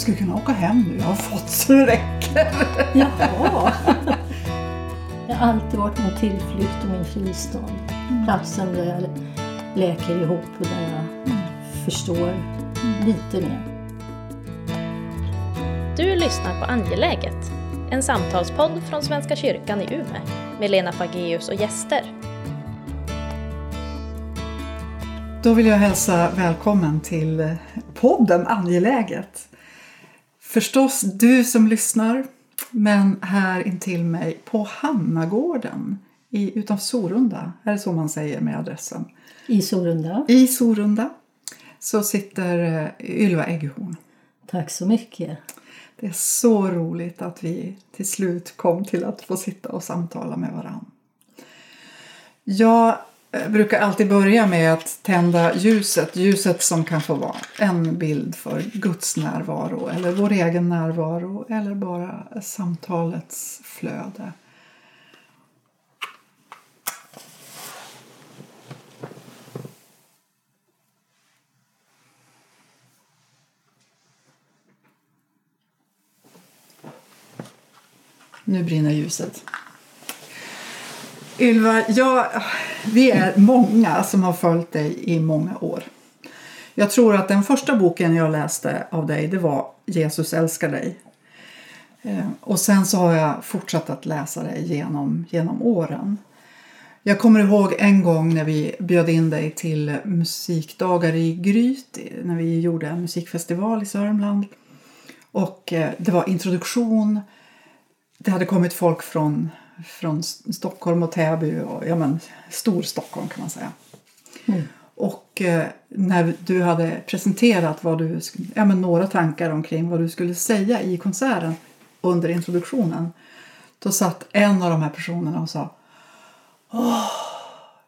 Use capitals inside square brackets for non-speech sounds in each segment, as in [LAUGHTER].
Jag skulle kunna åka hem nu, jag har fått så det räcker. Jaha. [LAUGHS] Jag har alltid varit min tillflykt och min fristad. Platsen där jag läker ihop och där jag förstår lite mer. Du lyssnar på Angeläget, en samtalspodd från Svenska kyrkan i Umeå med Lena Fageus och gäster. Då vill jag hälsa välkommen till podden Angeläget. Förstås du som lyssnar, men här intill mig på Hannagården i, utanför Sorunda, är det så man säger med adressen? I Sorunda. I Sorunda så sitter eh, Ylva Eggehorn. Tack så mycket. Det är så roligt att vi till slut kom till att få sitta och samtala med varann. Jag Eh, brukar alltid börja med att tända ljuset. Ljuset som kan få vara en bild för Guds närvaro eller vår egen närvaro eller bara samtalets flöde. Nu brinner ljuset. Ylva, jag, vi är många som har följt dig i många år. Jag tror att den första boken jag läste av dig det var Jesus älskar dig. Eh, och sen så har jag fortsatt att läsa dig genom, genom åren. Jag kommer ihåg en gång när vi bjöd in dig till musikdagar i Gryt när vi gjorde en musikfestival i Sörmland. Och eh, det var introduktion. Det hade kommit folk från, från Stockholm och Täby och ja, men, Storstockholm kan man säga. Och eh, när du hade presenterat vad du, ja, men några tankar omkring vad du skulle säga i konserten under introduktionen. Då satt en av de här personerna och sa Åh,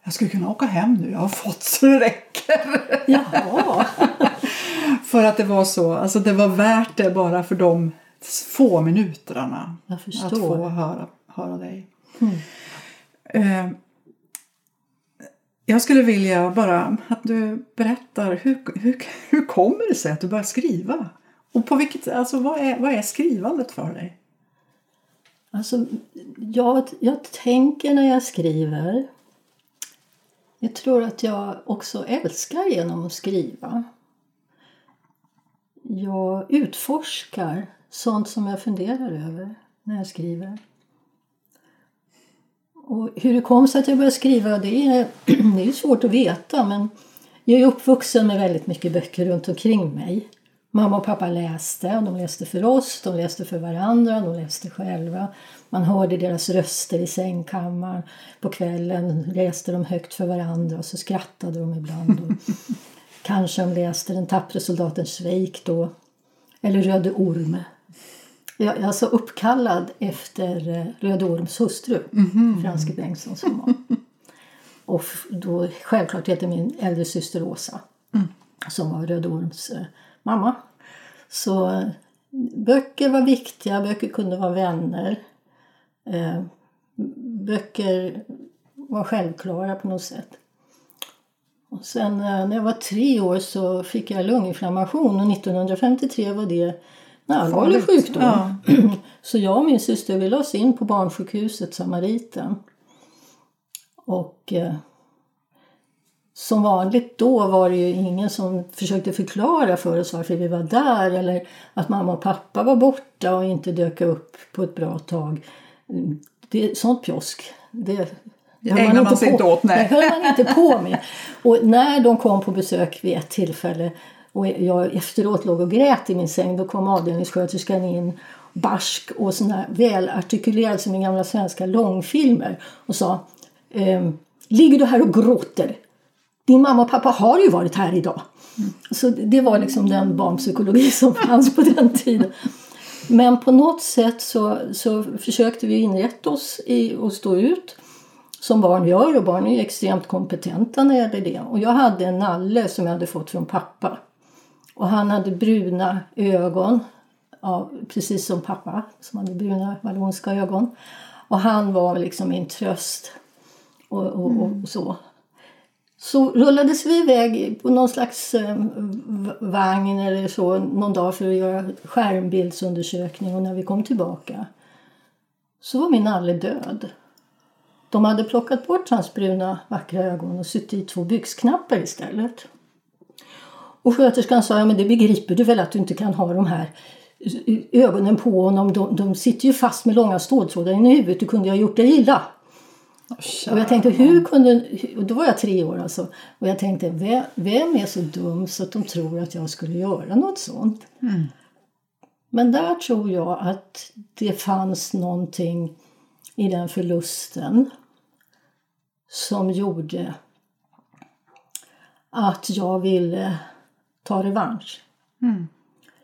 jag skulle kunna åka hem nu, jag har fått så det räcker. Jaha. [LAUGHS] För att det var så, alltså det var värt det bara för de få minuterna. Att få höra, höra dig. Eh, jag skulle vilja bara att du berättar hur, hur, hur kommer det sig att du börjar skriva? Och på vilket, alltså vad är, vad är skrivandet för dig? Alltså, jag, jag tänker när jag skriver. Jag tror att jag också älskar genom att skriva. Jag utforskar sånt som jag funderar över när jag skriver. Och hur det kom sig att jag började skriva det är, [CLEARS THROAT] det är svårt att veta men jag är uppvuxen med väldigt mycket böcker runt omkring mig. Mamma och pappa läste, och de läste för oss, de läste för varandra, de läste själva. Man hörde deras röster i sängkammaren. På kvällen läste de högt för varandra och så skrattade de ibland. [LAUGHS] Kanske de läste Den tappre soldaten Schweik då. Eller Röde Orm. Jag är alltså uppkallad efter eh, Röde Orms hustru, Franske Bengtsson som var. Och f- då självklart heter min äldre syster Åsa som var Röde Orms eh, mamma. Så eh, böcker var viktiga, böcker kunde vara vänner. Eh, böcker var självklara på något sätt. Och sen när jag var tre år så fick jag lunginflammation och 1953 var det en allvarlig sjukdom. Ja. [CLEARS THROAT] Så jag och min syster vi lades in på barnsjukhuset Samariten. Och eh, som vanligt då var det ju ingen som försökte förklara för oss varför vi var där eller att mamma och pappa var borta och inte dök upp på ett bra tag. Det, sånt pjosk, det höll ägnar man sig inte åt, nej. [LAUGHS] Det höll man inte på med. Och när de kom på besök vid ett tillfälle och jag efteråt låg och grät i min säng då kom avdelningssköterskan in barsk och sån där välartikulerad som i gamla svenska långfilmer och sa ehm, Ligger du här och gråter? Din mamma och pappa har ju varit här idag. Så det var liksom den barnpsykologi [LAUGHS] som fanns på den tiden. Men på något sätt så, så försökte vi inrätta oss i att stå ut som barn gör och barn är ju extremt kompetenta när det gäller det. Och jag hade en nalle som jag hade fått från pappa. Och han hade bruna ögon, ja, precis som pappa som hade bruna vallonska ögon. Och han var liksom min tröst och, och, och så. så rullades vi iväg på någon slags eh, vagn eller så någon dag för att göra skärmbildsundersökning och när vi kom tillbaka så var min nalle död. De hade plockat bort hans bruna vackra ögon och sytt i två byxknappar istället. Och sköterskan sa, ja men det begriper du väl att du inte kan ha de här ögonen på honom. De, de sitter ju fast med långa ståltrådar i huvudet. Du kunde ju ha gjort dig illa. Och jag tänkte, hur kunde... Och då var jag tre år alltså. Och jag tänkte, vem, vem är så dum så att de tror att jag skulle göra något sånt? Men där tror jag att det fanns någonting i den förlusten som gjorde att jag ville ta revansch.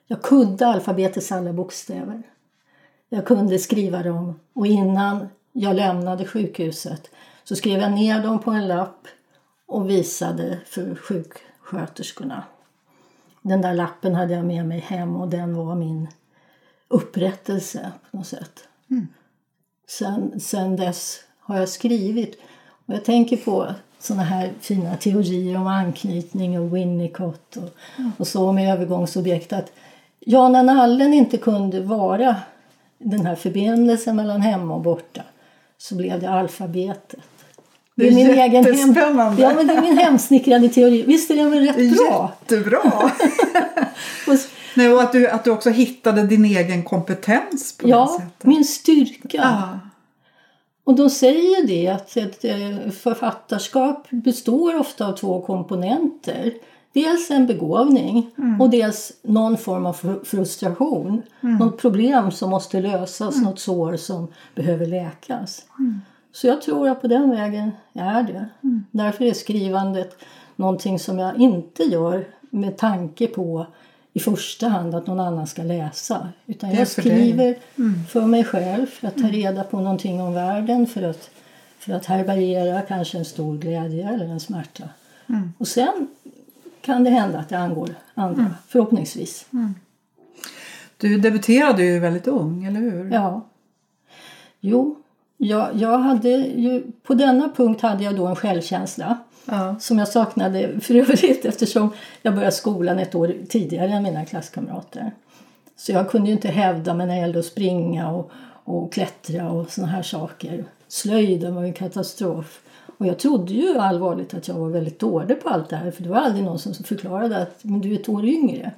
Jag kunde alfabetets alla bokstäver. Jag kunde skriva dem och innan jag lämnade sjukhuset så skrev jag ner dem på en lapp och visade för sjuksköterskorna. Den där lappen hade jag med mig hem och den var min upprättelse på något sätt. Sen, sen dess har jag skrivit och jag tänker på såna här fina teorier om anknytning och Winnicott och, och så med övergångsobjekt att ja, när nallen inte kunde vara den här förbindelsen mellan hemma och borta så blev det alfabetet. Det är jättespännande. ja, men det är min hemsnickrade teori. Visst är den väl rätt bra? Jättebra! [LAUGHS] Nej, och att du, att du också hittade din egen kompetens på det ja, sättet. min styrka. Ja. Och de säger det att ett eh, författarskap består ofta av två komponenter. Dels en begåvning och dels någon form av fr- frustration. Något problem som måste lösas, något sår som behöver läkas. Så jag tror att på den vägen är det. Därför är skrivandet någonting som jag inte gör med tanke på i första hand att någon annan ska läsa. Utan jag för skriver för mig själv, för att ta reda på någonting om världen, för att, för att härbärgera kanske en stor glädje eller en smärta. Och sen kan det hända att det angår andra, förhoppningsvis. Du debuterade ju väldigt ung, eller hur? Ja. Jo, jag, jag hade ju, på denna punkt hade jag då en självkänsla Ja. som jag saknade för övrigt eftersom jag började skolan ett år tidigare än mina klasskamrater. Så jag kunde ju inte hävda mig när det gällde att springa och, och klättra och såna här saker. Slöjden var en katastrof. Och jag trodde ju allvarligt att jag var väldigt dålig på allt det här för det var aldrig någon som förklarade att men du är ett år yngre.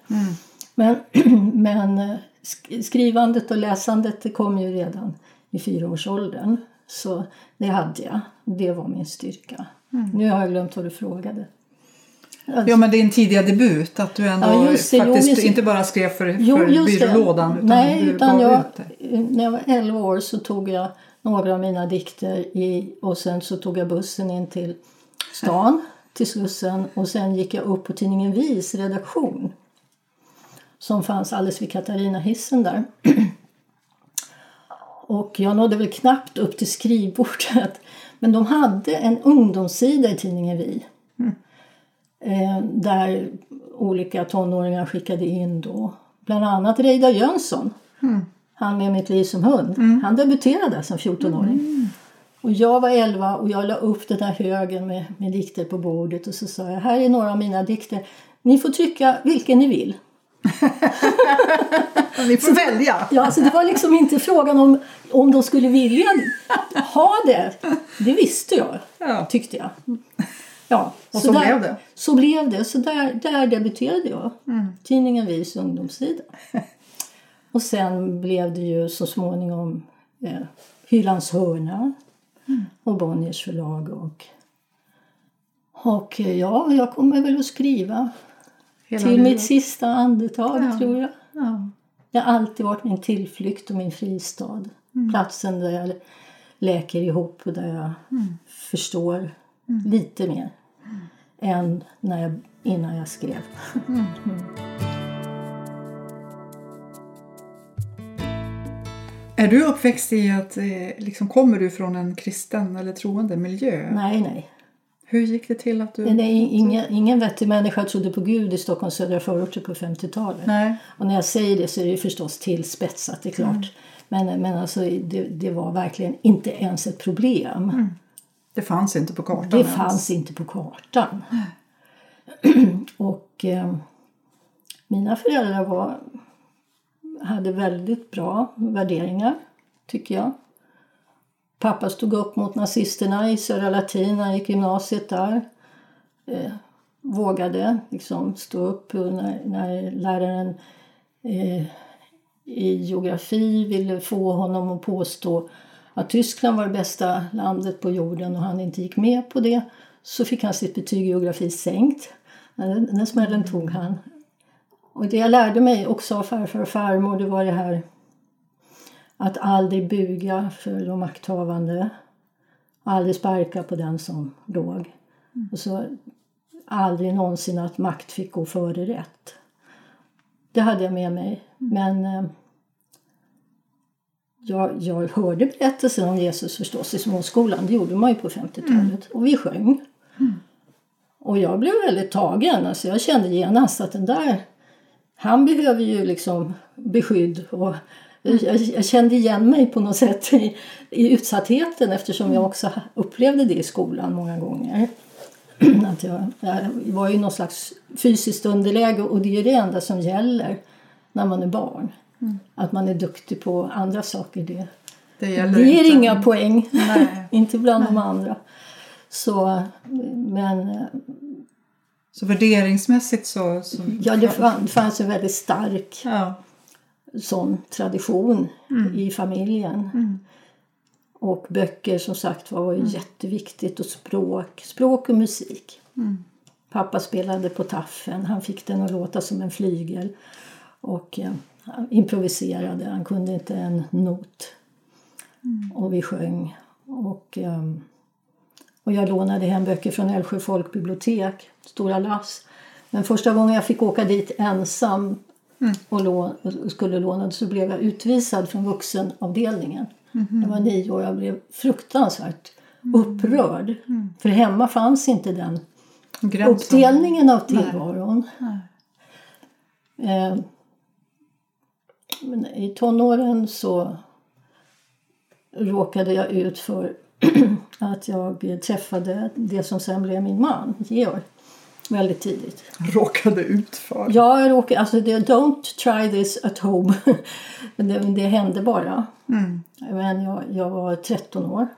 Men, [CLEARS THROAT] men eh, sk- skrivandet och läsandet det kom ju redan i fyraårsåldern. Så det hade jag. Det var min styrka. Nu har jag glömt vad du frågade. ja, men din tidiga debut. Att du ändå Ja, det. Jo, faktiskt det. inte bara skrev för, Jo, för byrålådan utan Nej, utan jag, när jag var 11 år så tog jag några av mina dikter i, och sen så tog jag bussen in till stan, till Slussen och sen gick jag upp på tidningen Vis redaktion som fanns alldeles vid Katarina-hissen där. [CLEARS THROAT] Och jag nådde väl knappt upp till skrivbordet. [LAUGHS] Men de hade en ungdomssida i tidningen Vi. Eh, där olika tonåringar skickade in då. Bland annat Reidar Jönsson. Han med Mitt liv som hund. Han debuterade som 14-åring. Och jag var 11 och jag la upp den där högen med, med dikter på bordet och så sa jag här är några av mina dikter. Ni får trycka vilken ni vill. [LAUGHS] Ni får välja. Ja, alltså det var liksom inte frågan om, om de skulle vilja ha det. Det visste jag, Ja. tyckte jag. Ja, Och så där, blev det. Så blev det. Så där, där debuterade jag. Mm. Tidningen Vis ungdomssida. [LAUGHS] Och sen blev det ju så småningom eh, Hylands hörna Mm. och Bonniers förlag. Och, och eh, ja, jag kommer väl att skriva Hela till livet. mitt sista andetag, Ja. tror jag. Ja. Det har alltid varit min tillflykt och min fristad. Mm. Platsen där jag läker ihop och där jag Mm. förstår lite mer än när jag, innan jag skrev. Är du uppväxt i att, eh, liksom, kommer du från en kristen eller troende miljö? Nej, nej. Hur gick det till att du... Är ingen, ingen vettig människa trodde på Gud i Stockholms södra förorter på 50-talet. Nej. Och när jag säger det så är det ju förstås tillspetsat, det är klart. Mm. Men, men alltså, det, det var verkligen inte ens ett problem. Mm. Det fanns inte på kartan Det ens. fanns inte på kartan. och eh, mina föräldrar var, hade väldigt bra värderingar, tycker jag. Pappa stod upp mot nazisterna i Södra Latin, när han gick gymnasiet där. Eh, vågade liksom stå upp när, när läraren eh, i geografi ville få honom att påstå att Tyskland var det bästa landet på jorden och han inte gick med på det så fick han sitt betyg i geografi sänkt. Den, den smällen tog han. Och det jag lärde mig också av farfar och farmor det var det här att aldrig buga för de makthavande. Aldrig sparka på den som låg. Och så aldrig någonsin att makt fick gå före rätt. Det hade jag med mig. Men eh, jag, jag hörde berättelsen om Jesus förstås i småskolan. Det gjorde man ju på 50-talet. Och vi sjöng. Och jag blev väldigt tagen. Alltså jag kände genast att den där... Han behöver ju liksom beskydd. Och jag, jag kände igen mig på något sätt i, i utsattheten eftersom jag också upplevde det i skolan många gånger. [CLEARS THROAT] Att jag, jag var ju någon slags fysiskt underläge och det är ju det enda som gäller när man är barn. Att man är duktig på andra saker. Det, Det det ger inte. inga poäng. Nej. [LAUGHS] inte bland de andra. Så, men eh, Så värderingsmässigt så... så ja, det fann- det fanns en väldigt stark Ja. Sån tradition i familjen. Och böcker som sagt var ju jätteviktigt och språk, språk och musik. Pappa spelade på taffen, han fick den att låta som en flygel. Och eh, improviserade, han kunde inte en not. Och vi sjöng. Och, ehm, och jag lånade hem böcker från Älvsjö folkbibliotek, stora lass. Men första gången jag fick åka dit ensam och, lå- och skulle låna så blev jag utvisad från vuxenavdelningen. Jag var nio år jag blev fruktansvärt upprörd. För hemma fanns inte den Gränsen. uppdelningen av tillvaron. Eh, men I tonåren så råkade jag ut för [CLEARS THROAT] att jag träffade det som sen blev min man, Georg, väldigt tidigt. Råkade ut för. Ja, jag råkade, alltså det, don't try this at home. [LAUGHS] Men det, det hände bara. Mm. Men jag, jag var 13 år.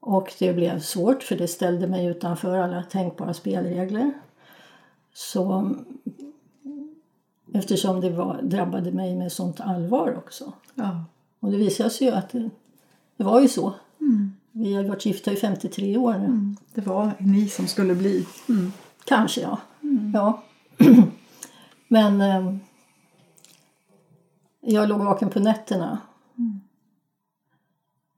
Och det blev svårt för det ställde mig utanför alla tänkbara spelregler. Så eftersom det var, drabbade mig med sånt allvar också. Ja. Och det visade sig ju att det, det var ju så. Vi har varit gifta i 53 år nu. Det var ni som skulle bli. Kanske, ja. ja. [CLEARS THROAT] Men eh, jag låg vaken på nätterna.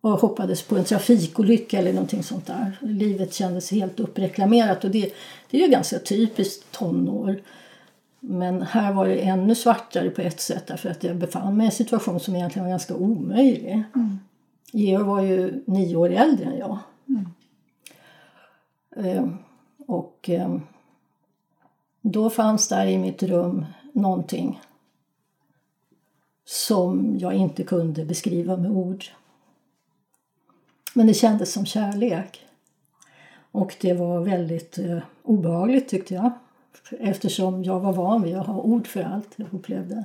Och hoppades på en trafikolycka eller någonting sånt där. Livet kändes helt uppreklamerat och det, det är ju ganska typiskt tonår. Men här var det ännu svartare på ett sätt därför att jag befann mig i en situation som egentligen var ganska omöjlig. Georg var ju nio år äldre än jag. Eh, och eh, då fanns där i mitt rum någonting som jag inte kunde beskriva med ord. Men det kändes som kärlek. Och det var väldigt eh, obehagligt tyckte jag. Eftersom jag var van vid att ha ord för allt jag upplevde.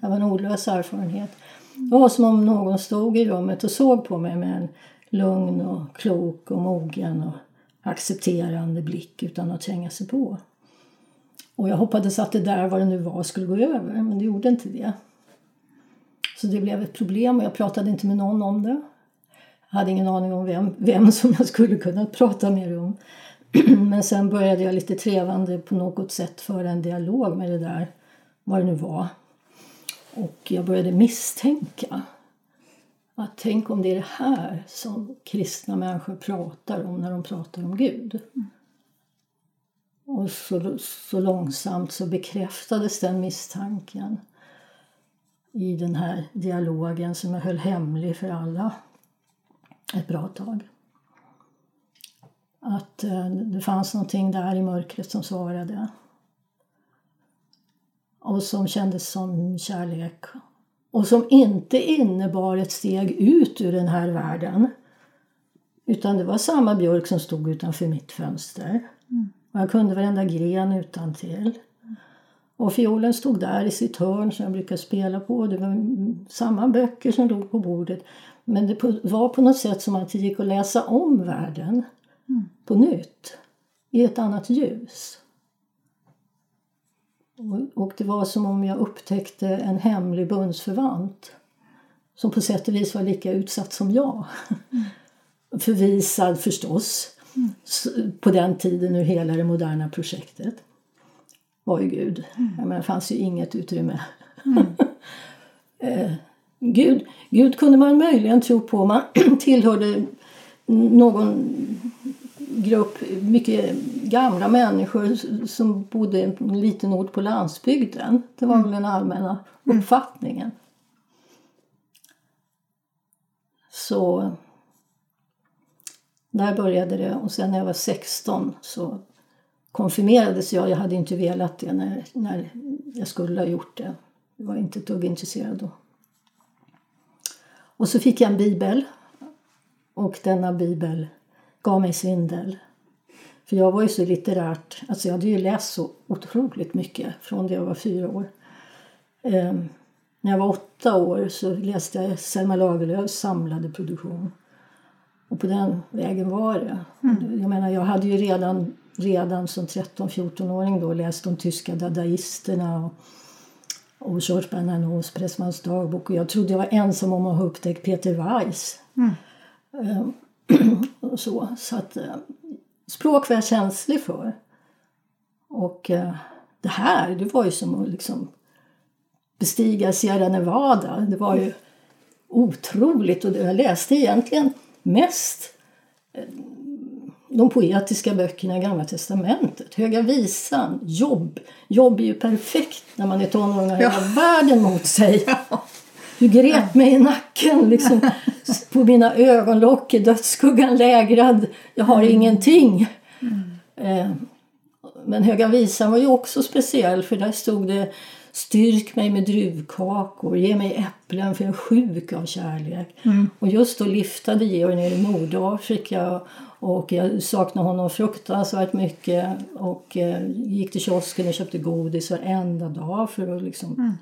Det var en ordlös erfarenhet. Det var som om någon stod i rummet och såg på mig med en lugn och klok och mogen och accepterande blick utan att tränga sig på. Och jag hoppades att det där, vad det nu var, skulle gå över, men det gjorde inte det. Så det blev ett problem och jag pratade inte med någon om det. Jag hade ingen aning om vem, vem som jag skulle kunna prata med om. [CLEARS THROAT] Men sen började jag lite trevande på något sätt föra en dialog med det där, vad det nu var. Och jag började misstänka att tänk om det är det här som kristna människor pratar om när de pratar om Gud. Och så, så långsamt så bekräftades den misstanken i den här dialogen som jag höll hemlig för alla ett bra tag. Att eh, det fanns någonting där i mörkret som svarade. Och som kändes som kärlek. Och som inte innebar ett steg ut ur den här världen. Utan det var samma björk som stod utanför mitt fönster. Och jag kunde varenda gren utan till. Och fiolen stod där i sitt hörn som jag brukar spela på. Det var samma böcker som låg på bordet. Men det var på något sätt som att det gick att läsa om världen på nytt. I ett annat ljus. Och, det var som om jag upptäckte en hemlig bundsförvant. Som på sätt och vis var lika utsatt som jag. Förvisad förstås. S- På den tiden ur hela det moderna projektet. Var ju Gud. Jag menar, det fanns ju inget utrymme. [LAUGHS] eh, Gud, Gud kunde man möjligen tro på om man [CLEARS THROAT] tillhörde någon grupp mycket gamla människor som bodde i en liten ort på landsbygden. Det var väl den allmänna uppfattningen. Så där började det. Och sen när jag var 16 så konfirmerades jag. Jag hade inte velat det när, när jag skulle ha gjort det. Jag var inte ett dugg intresserad då. Och så fick jag en bibel. Och denna bibel gav mig svindel. För jag var ju så litterärt, alltså jag hade ju läst så otroligt mycket från det jag var fyra år. Ehm, när jag var åtta år så läste jag Selma Lagerlöfs samlade produktion. Och på den vägen var det. Jag menar, jag hade ju redan, redan som 13-14-åring då läst de tyska dadaisterna och, och Georges Bernanos Pressmans dagbok. Och jag trodde jag var ensam om att ha upptäckt Peter Weiss. Ehm, och så. Så att eh, språk var jag känslig för. Och eh, det här, det var ju som att liksom bestiga Sierra Nevada. Det var ju otroligt. Och jag läste egentligen mest eh, de poetiska böckerna i Gamla testamentet. Höga visan, Jobb. Jobb är ju perfekt när man är tonåring och har hela världen mot sig. [LAUGHS] Du grep mig i nacken liksom. [LAUGHS] På mina ögonlock är dödsskuggan lägrad. Jag har ingenting. Eh, Men Höga visan var ju också speciell för där stod det Styrk mig med druvkakor, ge mig äpplen för jag är sjuk av kärlek. Och just då liftade Georg ner i Nordafrika och jag saknade honom fruktansvärt mycket och eh, gick till kiosken och köpte godis varenda dag för att liksom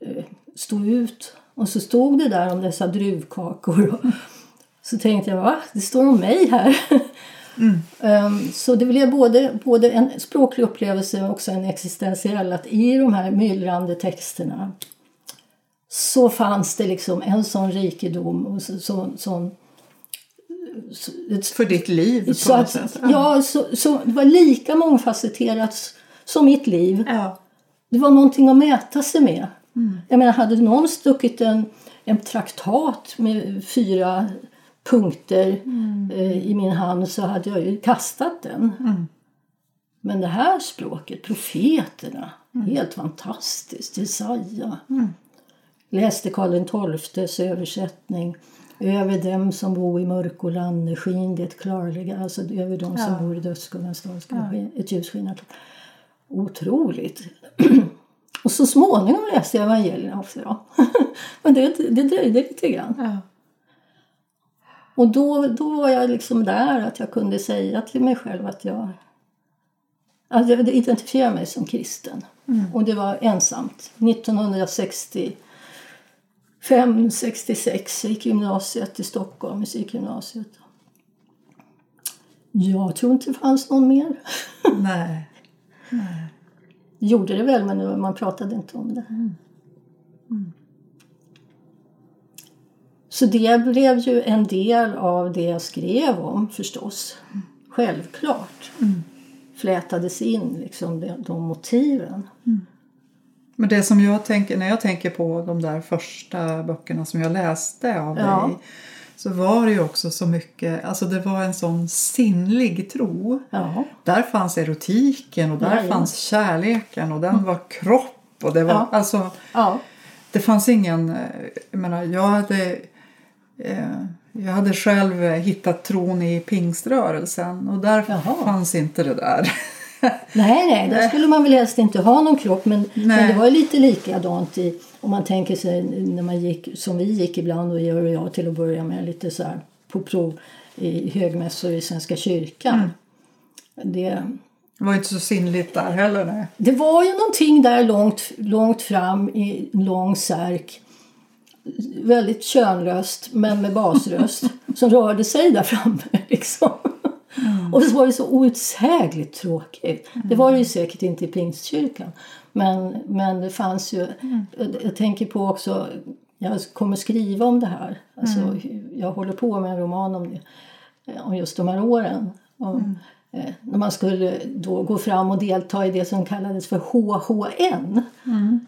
eh, stå ut. Och så stod det där om dessa druvkakor. Och så tänkte jag, va? Det står om mig här. Ehm, så det blev både, både en språklig upplevelse och också en existentiell. Att i de här myllrande texterna så fanns det liksom en sån rikedom och så, så, sån så, ett För ditt liv så att, ja, så, så det var lika mångfacetterat som mitt liv. Ja. Det var någonting att mäta sig med. Jag menar, hade någon stuckit en, en traktat med fyra punkter eh, i min hand så hade jag ju kastat den. Men det här språket, profeterna, helt fantastiskt. Jesaja. Läste Karl XIIs översättning. Över dem som bor i mörkolande skin det klarliga. Alltså över dem som Ja. bor i dödsskuggans ska ske ett ljus skina. Otroligt. [CLEARS THROAT] Och så småningom läste jag evangelierna också. Ja. [LAUGHS] Men det, det dröjde lite grann. Ja. Och då, då var jag liksom där att jag kunde säga till mig själv att jag, att jag identifierade mig som kristen. Och det var ensamt. 1965, 66 jag gick gymnasiet i Stockholm, musikgymnasiet. Jag tror inte det fanns någon mer. Nej. Gjorde det väl, men man pratade inte om det. Så det blev ju en del av det jag skrev om förstås. Självklart. Flätades in liksom de, de motiven. Men det som jag tänker, när jag tänker på de där första böckerna som jag läste av Ja. dig så var det ju också så mycket, alltså det var en sån sinnlig tro. Ja. Där fanns erotiken och där Jajamän. fanns kärleken och den var kropp och det var Ja. alltså ja. det fanns ingen, eh, jag menar jag hade eh, jag hade själv hittat tron i pingströrelsen och där Jaha. fanns inte det där. [LAUGHS] Nej, nej, där skulle man väl helst inte ha någon kropp. Men, men det var lite likadant i, om man tänker sig när man gick, som vi gick ibland och Georg och jag till att börja med, lite så här på prov. i högmässor i Svenska kyrkan. Det, Det var inte så sinnligt där heller. Nej. det var ju någonting där långt, långt fram i en lång särk. Väldigt könlöst, men med basröst. [LAUGHS] som rörde sig där framme. Liksom. Och så var det så outsägligt tråkigt. Det var det ju säkert inte i Pingstkyrkan. Men, men det fanns ju... Jag, jag tänker på också... Jag kommer skriva om det här. Alltså, Jag håller på med en roman om det. eh, Om just de här åren. Om, eh, när man skulle då gå fram och delta i det som kallades för HHN.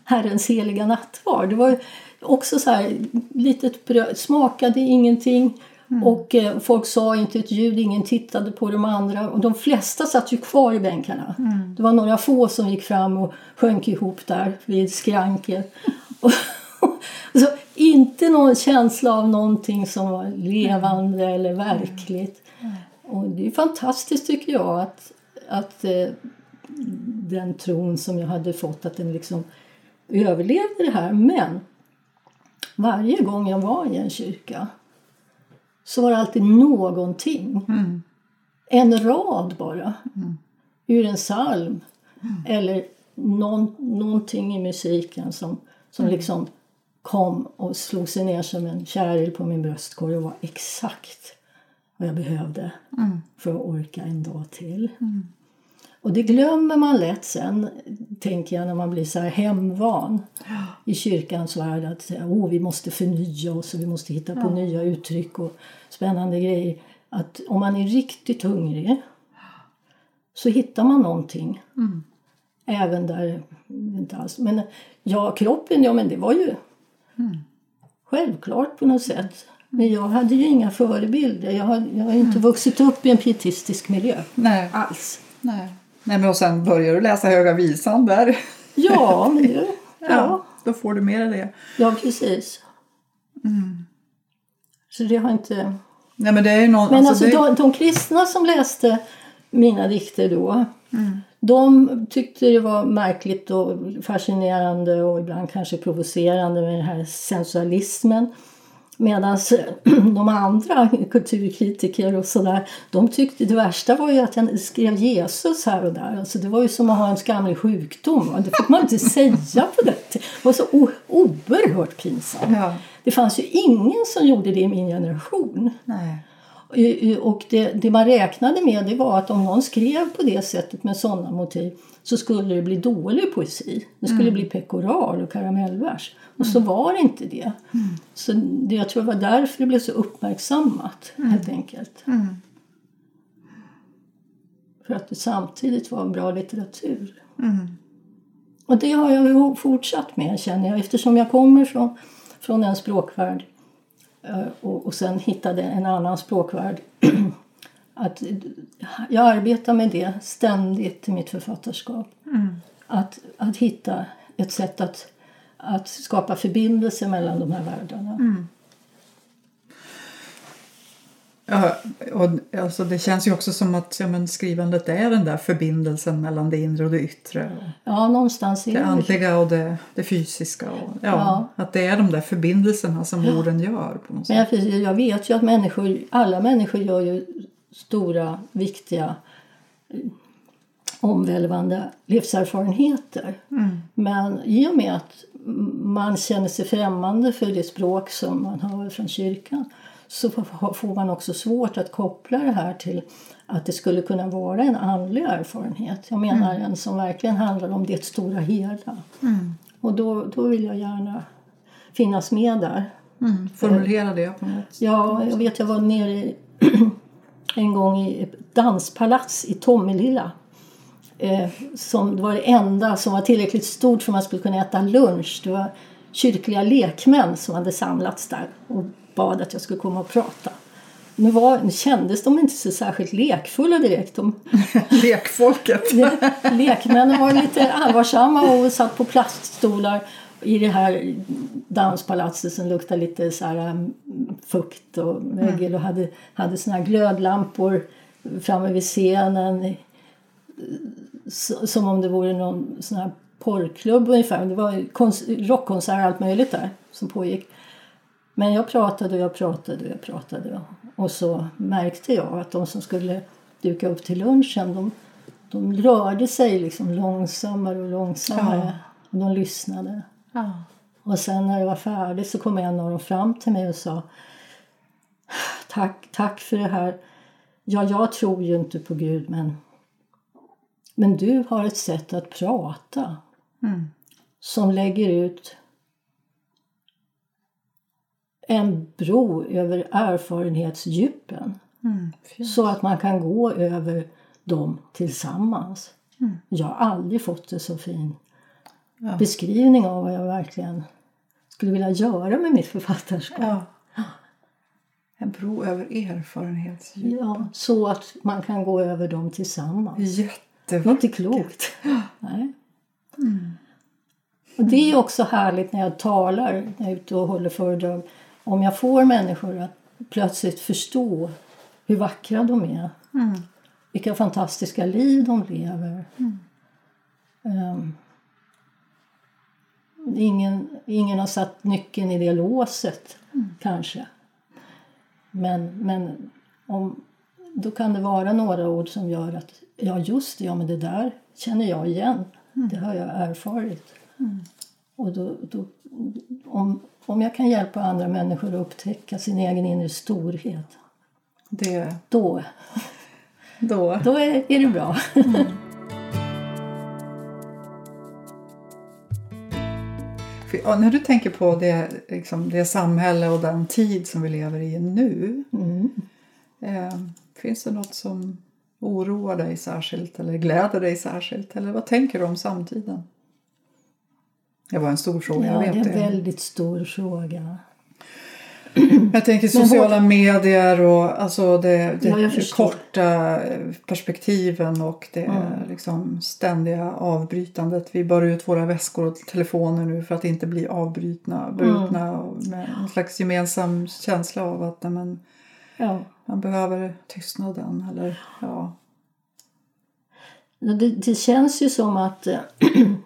Herrens heliga nattvard. Det var ju också så här litet bröd, smakade ingenting. Och eh, folk sa inte ett ljud, ingen tittade på de andra. Och de flesta satt ju kvar i bänkarna. Det var några få som gick fram och sjönk ihop där vid skranket. [LAUGHS] Och, så inte någon känsla av någonting som var levande eller verkligt. Och det är fantastiskt tycker jag att, att eh, den tron som jag hade fått att den liksom överlevde det här. Men varje gång jag var i en kyrka så var det alltid någonting. En rad bara. Ur en psalm. Eller någon, någonting i musiken som, som liksom kom och slog sig ner som en käril på min bröstkorg och var exakt vad jag behövde för att orka en dag till. Och det glömmer man lätt sen, tänker jag, när man blir så här hemvan i kyrkans värld. Att oh, vi måste förnya oss och vi måste hitta på nya uttryck och spännande grejer. Att om man är riktigt hungrig så hittar man någonting. Även där inte alls. Men ja, kroppen, ja men det var ju självklart på något sätt. Men jag hade ju inga förebilder. Jag har, jag har inte vuxit upp i en pietistisk miljö Nej. alls. Nej. Nej, men och sen börjar du läsa Höga Visan där. Ja, [LAUGHS] Ja, ja, då får du med dig det. ja precis. Så det har inte... Nej, men det är någon, Men alltså, det, de, de kristna som läste mina dikter då de tyckte det var märkligt och fascinerande och ibland kanske provocerande med den här sensualismen. Medan [CLEARS THROAT] de andra kulturkritiker och sådär, de tyckte det värsta var ju att jag skrev Jesus här och där. Alltså det var ju som att ha en skamlig sjukdom. Det fick man inte [LAUGHS] säga på det. Det var så oerhört pinsamt. Ja. Det fanns ju ingen som gjorde det i min generation. Nej. Och det, det man räknade med det var att om någon skrev på det sättet med sådana motiv så skulle det bli dålig poesi. Det skulle bli pekoral och karamellvers. Och så var det inte det. Så det, jag tror det var därför det blev så uppmärksammat helt enkelt. För att det samtidigt var en bra litteratur. Och det har jag fortsatt med känner jag eftersom jag kommer från, från en språkvärld och, och sen hittade en annan språkvärld. [CLEARS THROAT] att jag arbetar med det ständigt i mitt författarskap. Att, att hitta ett sätt att, att skapa förbindelse mellan de här världarna. Ja, och alltså det känns ju också som att ja, men skrivandet är den där förbindelsen mellan det inre och det yttre. Ja, någonstans det andliga och det, det fysiska. Och, ja, Ja. Att det är de där förbindelserna som orden gör på något sätt. jag, jag vet ju att människor, alla människor gör ju stora, viktiga, omvälvande livserfarenheter. Men i och med att man känner sig främmande för det språk som man hör från kyrkan så får man också svårt att koppla det här till att det skulle kunna vara en andlig erfarenhet. Jag menar en som verkligen handlar om det stora hela. Och då, då vill jag gärna finnas med där. Mm, formulera det på något sätt. Ja, jag vet jag var nere i, [CLEARS THROAT] en gång i ett danspalats i Tomelilla. Eh, som det var det enda som var tillräckligt stort för att man skulle kunna äta lunch. Det var kyrkliga lekmän som hade samlats där och bad att jag skulle komma och prata. Nu, var, nu kändes de inte så särskilt lekfulla direkt. De, [LAUGHS] Lekfolket. [LAUGHS] lekmännen var lite allvarsamma och satt på plaststolar i det här danspalatset som luktade lite så här um, fukt och mögel och hade, hade såna här glödlampor framme vid scenen som om det vore någon sån här porrklubb ungefär. Det var kons- rockkonsert och allt möjligt där som pågick. Men jag pratade och jag pratade och jag pratade Och så märkte jag att de som skulle duka upp till lunchen de, de rörde sig liksom långsammare och långsammare. Och de lyssnade. Ja. Och sen när det var färdigt så kom en av dem fram till mig och sa Tack, tack för det här. Ja, jag tror ju inte på Gud men, men du har ett sätt att prata Mm. som lägger ut en bro över erfarenhetsdjupen Mm. Så att man kan gå över dem tillsammans. Jag har aldrig fått en så fin Ja. beskrivning av vad jag verkligen skulle vilja göra med mitt författarskap. Ja. En bro över erfarenhetsdjup. Ja, så att man kan gå över dem tillsammans. Är Jättevackert. inte klokt. Nej. Och det är också härligt när jag talar, när jag är ute och håller föredrag. Om jag får människor att plötsligt förstå hur vackra de är. Mm. Vilka fantastiska liv de lever. Ehm, ingen, ingen har satt nyckeln i det låset, kanske. Men, men om, då kan det vara några ord som gör att ja, just det, ja, men det där känner jag igen. Det har jag erfarit. Och då, då, om, om jag kan hjälpa andra människor att upptäcka sin egen inre storhet, Det, då, då. då är, är det bra. För, ja, när du tänker på det, liksom, det samhälle och den tid som vi lever i nu. Mm. Eh, finns det något som oroar dig särskilt eller gläder dig särskilt? Eller vad tänker du om samtiden? Det var en stor fråga, Ja, jag det är vet en väldigt stor fråga. Jag tänker sociala medier och alltså det, det Ja, korta perspektiven och det Mm. liksom ständiga avbrytandet. Vi bar ut våra väskor och telefoner nu för att inte bli avbrutna. Brutna Mm. med en slags gemensam känsla av att nej, men, Ja. man behöver tystnaden. Eller, ja. Det, det känns ju som att, eh,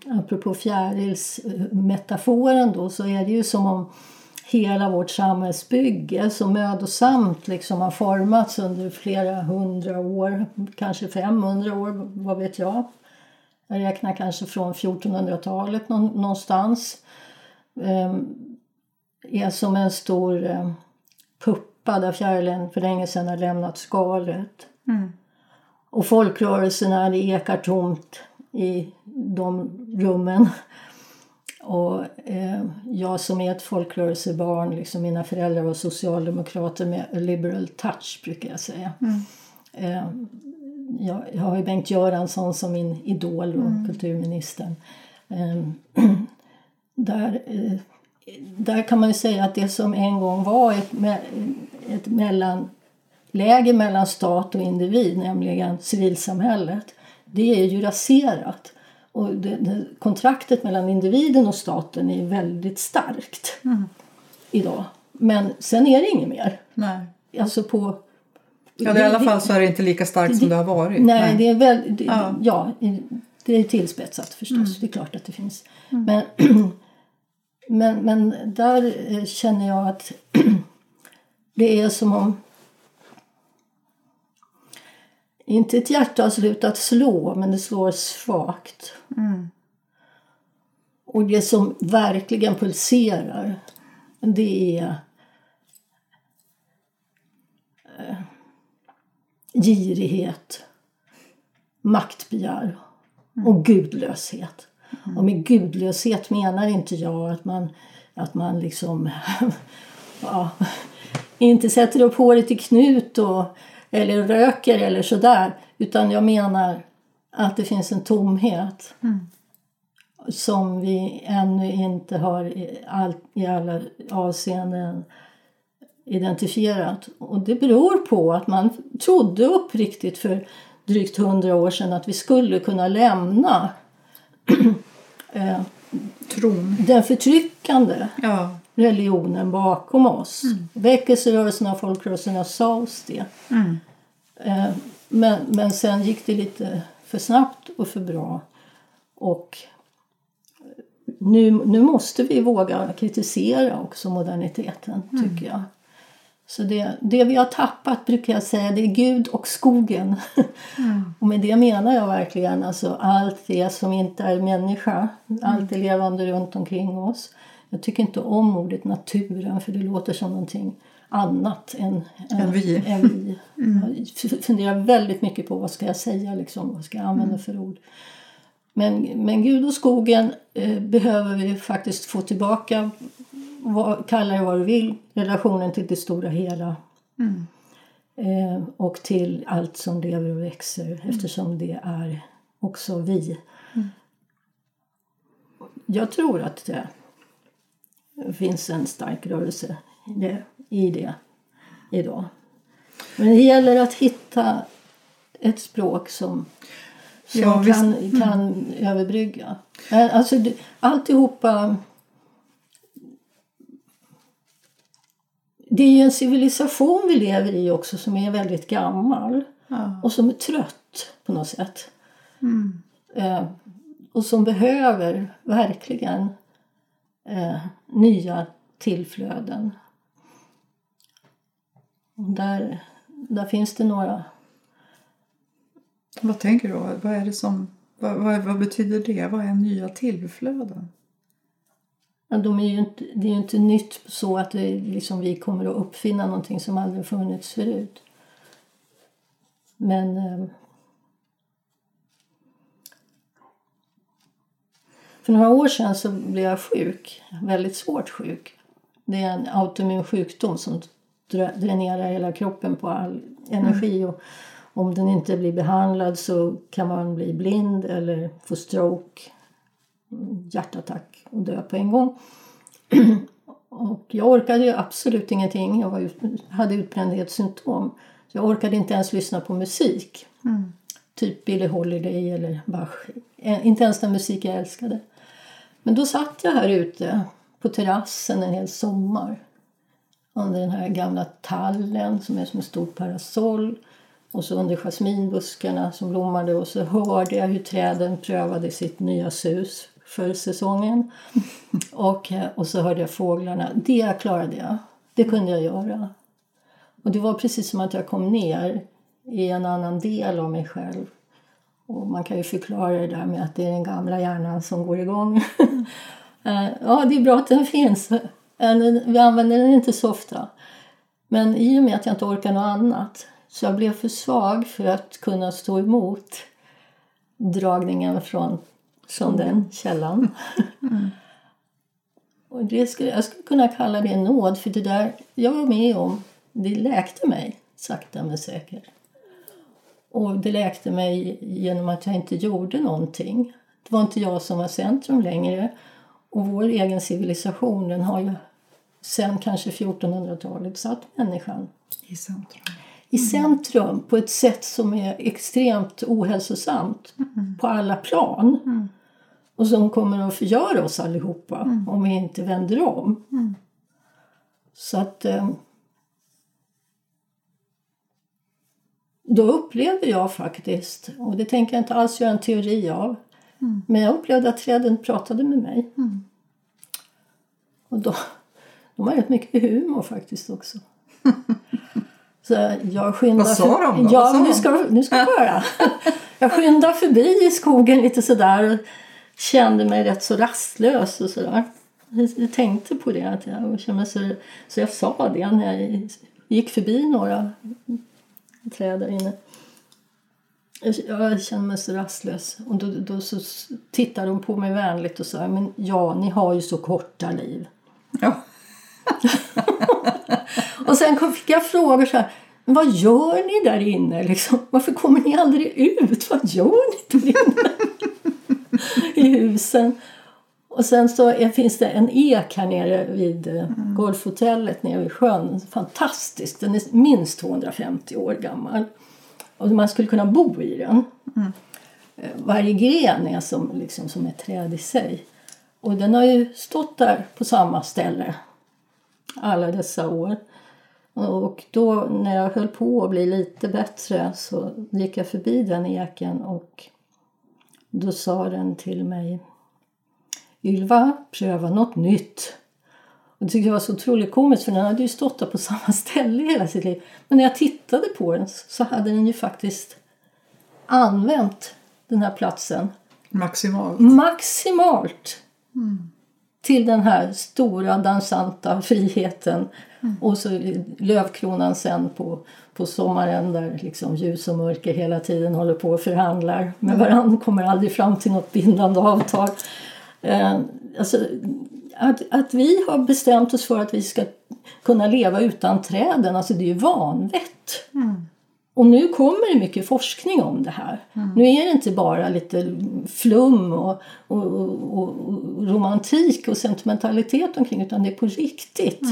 [CLEARS THROAT] apropå fjärilsmetaforen då, så är det ju som om hela vårt samhällsbygge så mödosamt liksom har formats under flera hundra år, kanske 500 år, vad vet jag. Jag räknar kanske från 1400-talet någonstans. Ehm, är som en stor eh, puppa där fjärilen för länge sedan har lämnat skalet. Mm. Och folkrörelserna, det ekar tomt i de rummen. Och eh, jag som är ett folkrörelsebarn, liksom mina föräldrar var socialdemokrater med a liberal touch brukar jag säga. Eh, jag, jag har ju Bengt Göransson som min idol och kulturministern. [CLEARS THROAT] Eh, där, där kan man ju säga att det som en gång var ett, ett mellanläge mellan stat och individ, nämligen civilsamhället, det är ju raserat. Och det, det, kontraktet mellan individen och staten är väldigt starkt idag. Men sen är det inget mer. Nej. Alltså på... Ja, det, I alla fall så är det inte lika starkt som det har varit. Nej, det är väl... Det, Ja. ja. det är tillspetsat förstås. Det är klart att det finns. Men, [CLEARS THROAT] men, men där eh, känner jag att [CLEARS THROAT] det är som om inte ett hjärta har slutat slå, men det slår svagt. Och det som verkligen pulserar, det är eh, girighet, maktbegär och gudlöshet. Och med gudlöshet menar inte jag att man, att man liksom [LAUGHS] ja, inte sätter upp håret i knut och, eller röker eller sådär. Utan jag menar att det finns en tomhet som vi ännu inte har i, all, i alla avseenden identifierat. Och det beror på att man trodde uppriktigt för drygt hundra år sedan att vi skulle kunna lämna [CLEARS THROAT] eh, Tron. den förtryckande Ja. Religionen bakom oss. Väckelserörelserna och folkrörelserna sa oss det. Mm. Eh, men, men sen gick det lite för snabbt och för bra. Och nu, nu måste vi våga kritisera också moderniteten, tycker jag. Så det, det vi har tappat brukar jag säga, det är Gud och skogen. [LAUGHS] och med det menar jag verkligen alltså allt det som inte är människa, allt det levande runt omkring oss. Jag tycker inte om ordet naturen för det låter som någonting annat än, Än vi. Än vi. [LAUGHS] Jag funderar väldigt mycket på vad ska jag säga, liksom, vad ska jag använda för ord. Men, men Gud och skogen eh, behöver vi faktiskt få tillbaka, vad, kalla det vad du vill, relationen till det stora hela. Eh, och till allt som lever och växer eftersom det är också vi. Jag tror att det finns en stark rörelse i det, i det idag. Men det gäller att hitta ett språk som, som Ja, kan, kan överbrygga. Eh, Alltså, det- alltihopa... Det är ju en civilisation vi lever i också som är väldigt gammal Ja. och som är trött på något sätt. Eh, och som behöver verkligen eh, nya tillflöden. Och där, där finns det några. Vad tänker du? Vad, är det som, vad, vad, vad betyder det? Vad är nya tillflöden? Men de är ju inte, det är ju inte nytt så att det, liksom, vi kommer att uppfinna någonting som aldrig funnits förut. Men för några år sedan så blev jag sjuk, väldigt svårt sjuk. Det är en autoimmun sjukdom som drä- dränerar hela kroppen på all energi. Och om den inte blir behandlad så kan man bli blind eller få stroke, hjärtattack och dö på en gång. [CLEARS THROAT] Och jag orkade ju absolut ingenting. Jag var, hade utbrändhetssymptom. Så jag orkade inte ens lyssna på musik. Typ Billie Holiday eller Bach. Inte ens den musik jag älskade. Men då satt jag här ute på terrassen en hel sommar. Under den här gamla tallen som är som en stor parasoll. Och så under jasminbuskarna som blommade. Och så hörde jag hur träden prövade sitt nya sus för säsongen. Och, eh, och så hörde jag fåglarna. Det klarade jag. Det kunde jag göra. Och det var precis som att jag kom ner i en annan del av mig själv. Och man kan ju förklara det där med att det är den gamla hjärnan som går igång. [LAUGHS] Eh, ja, det är bra att den finns. Eh, Vi använder den inte så ofta. Men i och med att jag inte orkar något annat så jag blev för svag för att kunna stå emot dragningen från, från den källan. [LAUGHS] Och det skulle, jag skulle kunna kalla det en nåd för det där jag var med om, det läkte mig sakta men säkert. Och det läkte mig genom att jag inte gjorde någonting. Det var inte jag som var centrum längre. Och vår egen civilisation den har ju sen kanske 1400-talet satt människan I centrum. i centrum på ett sätt som är extremt ohälsosamt på alla plan. Och som kommer att förgöra oss allihopa om vi inte vänder om. Så att... då upplevde jag faktiskt, och det tänker jag inte alls göra en teori av, men jag upplevde att träden pratade med mig. Och då, de har rätt mycket humor faktiskt också. [LAUGHS] Så jag skyndar Vad sa de då? Ja, nu ska, nu ska du höra. [LAUGHS] Jag skyndade förbi i skogen lite sådär och kände mig rätt så rastlös och sådär. Jag tänkte på det. Att jag kände mig så, så jag sa det när jag gick förbi några träd där inne. Jag kände mig så rastlös. Och då, då så tittade de på mig vänligt och sa men ja, ni har ju så korta liv. Ja. [LAUGHS] Och sen fick jag frågor så här. "Men Vad gör ni där inne? Liksom? Varför kommer ni aldrig ut? Vad gör ni där inne? [LAUGHS] I husen. Och sen så är, finns det en ek här nere vid eh, golfhotellet nere vid sjön. Fantastisk. Den är minst 250 år gammal. Och man skulle kunna bo i den. Eh, Varje gren är som, liksom, som ett träd i sig. Och den har ju stått där på samma ställe alla dessa år. Och då när jag höll på att bli lite bättre så gick jag förbi den eken och då sa den till mig Ylva, pröva något nytt. Och det tyckte jag var så otroligt komiskt för den hade ju stått där på [LAUGHS] samma ställe hela sitt liv. Men när jag tittade på den så hade den ju faktiskt använt den här platsen Maximalt. maximalt till den här stora dansanta friheten. Och så lövkronan sen på, på sommaren där liksom ljus och mörker hela tiden håller på och förhandlar med varandra. Kommer aldrig fram till något bindande avtal. Eh, alltså, att, att vi har bestämt oss för att vi ska kunna leva utan träden, alltså det är ju vanvett. Och nu kommer det mycket forskning om det här. Nu är det inte bara lite flum och, och, och, och romantik och sentimentalitet omkring utan det är på riktigt.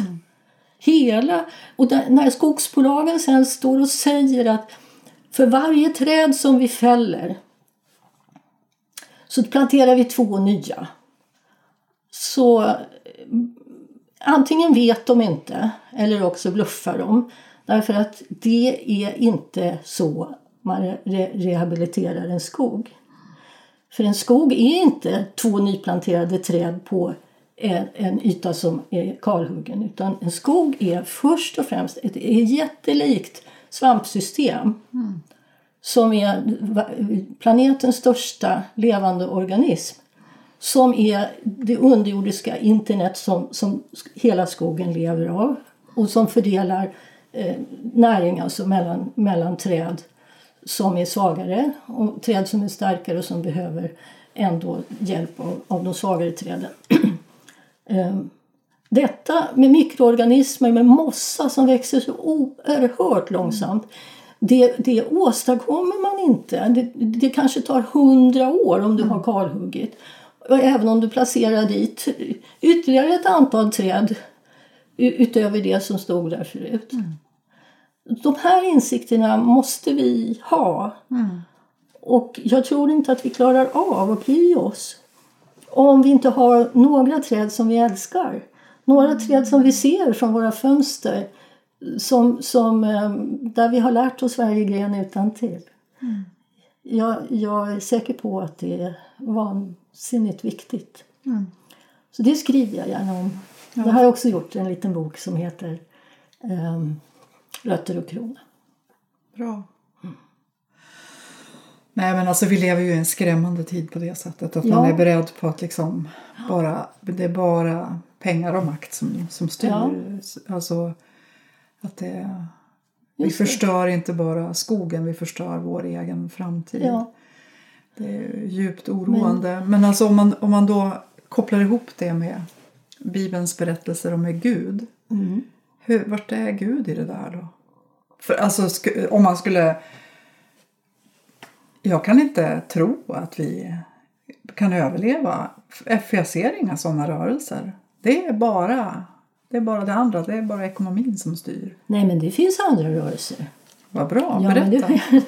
Hela, och där, när skogsbolagen sen står och säger att för varje träd som vi fäller så planterar vi två nya. Så eh, antingen vet de inte eller också bluffar de. Därför att det är inte så man re rehabiliterar en skog. För en skog är inte två nyplanterade träd på en, en yta som är kalhuggen. Utan en skog är först och främst ett jättelikt svampsystem. Mm. Som är planetens största levande organism. Som är det underjordiska internet som, som hela skogen lever av. Och som fördelar eh, näring alltså mellan, mellan träd som är svagare och träd som är starkare och som behöver ändå hjälp av, av de svagare träden. [CLEARS THROAT] Ehm, detta med mikroorganismer, med mossa som växer så oerhört långsamt. Det, det åstadkommer man inte. Det, det kanske tar hundra år om du har kalhuggit. Och även om du placerar dit ytterligare ett antal träd utöver det som stod där förut. De här insikterna måste vi ha. Och jag tror inte att vi klarar av att bry oss om vi inte har några träd som vi älskar. Några träd som vi ser från våra fönster som, som, eh, där vi har lärt oss varje gren utan till. Jag, jag är säker på att det är vansinnigt viktigt. Så det skriver jag gärna om. Jag har också gjort en liten bok som heter ehm, Rötter och krona. Bra. Nej men alltså vi lever ju i en skrämmande tid på det sättet. Att Ja. man är beredd på att liksom bara, det är bara pengar och makt som, som styr. Ja. Alltså att det, vi Just det. förstör inte bara skogen, vi förstör vår egen framtid. Ja. Det är djupt oroande. Men, alltså om man, om man då kopplar ihop det med Bibelns berättelser om med Gud. Mm. Hur, vart är Gud i det där då? För alltså sk- om man skulle... Jag kan inte tro att vi kan överleva. För jag ser inga sådana rörelser. Det är bara det, är bara det andra. Det är bara ekonomin som styr. Nej, men det finns andra rörelser. Vad bra, Ja, men berätta. det,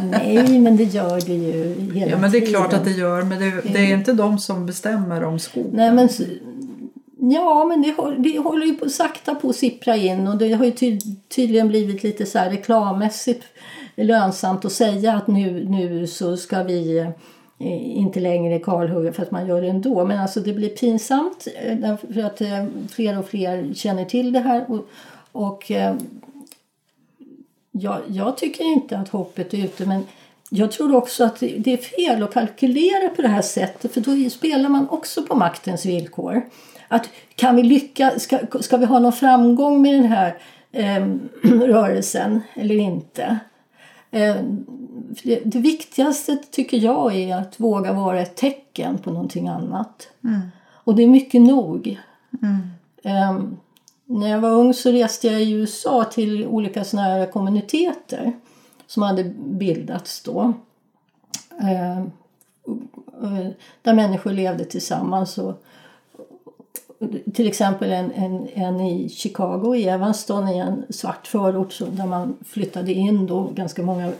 [LAUGHS] nej, men det gör det ju hela Ja, men det är klart tiden. att det gör. Men det, det är inte de som bestämmer om skogen. Nej, men, ja, men det, det håller ju på, sakta på att sippra in och det har ju ty, tydligen blivit lite så här reklammässigt lönsamt att säga att nu, nu så ska vi eh, Eh, inte längre kalhugga för att man gör det ändå. Men alltså det blir pinsamt eh, för att eh, fler och fler känner till det här. Och, och jag, jag tycker inte att hoppet är ute men jag tror också att det det är fel att kalkylera på det här sättet för då spelar man också på maktens villkor. Att kan vi lyckas, ska, ska vi ha någon framgång med den här eh, [CLEARS THROAT] rörelsen eller inte? Eh, det, viktigaste tycker jag är att våga vara ett tecken på någonting annat. Och det är mycket nog. Eh, när jag var ung så reste jag i USA till olika såna här kommuniteter som hade bildats då. Eh, där människor levde tillsammans. Och, till exempel en, en, en i Chicago, i Evanston, i en svart förort så, där man flyttade in då ganska många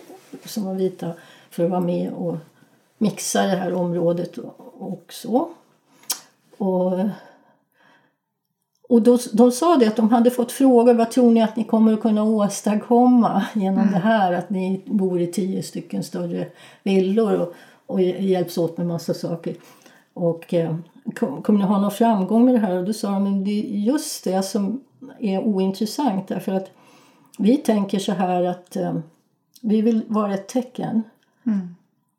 som var vita för att vara med och mixa det här området och, så. Och och då, de sa det att de hade fått frågor, vad tror ni att ni kommer att kunna åstadkomma genom det här? Att ni bor i tio stycken större villor och, och hjälps åt med massa saker. Och, eh, kom- kommer ni ha någon framgång med det här? Och då sa de, men det är just det som är ointressant därför att vi tänker så här att eh, vi vill vara ett tecken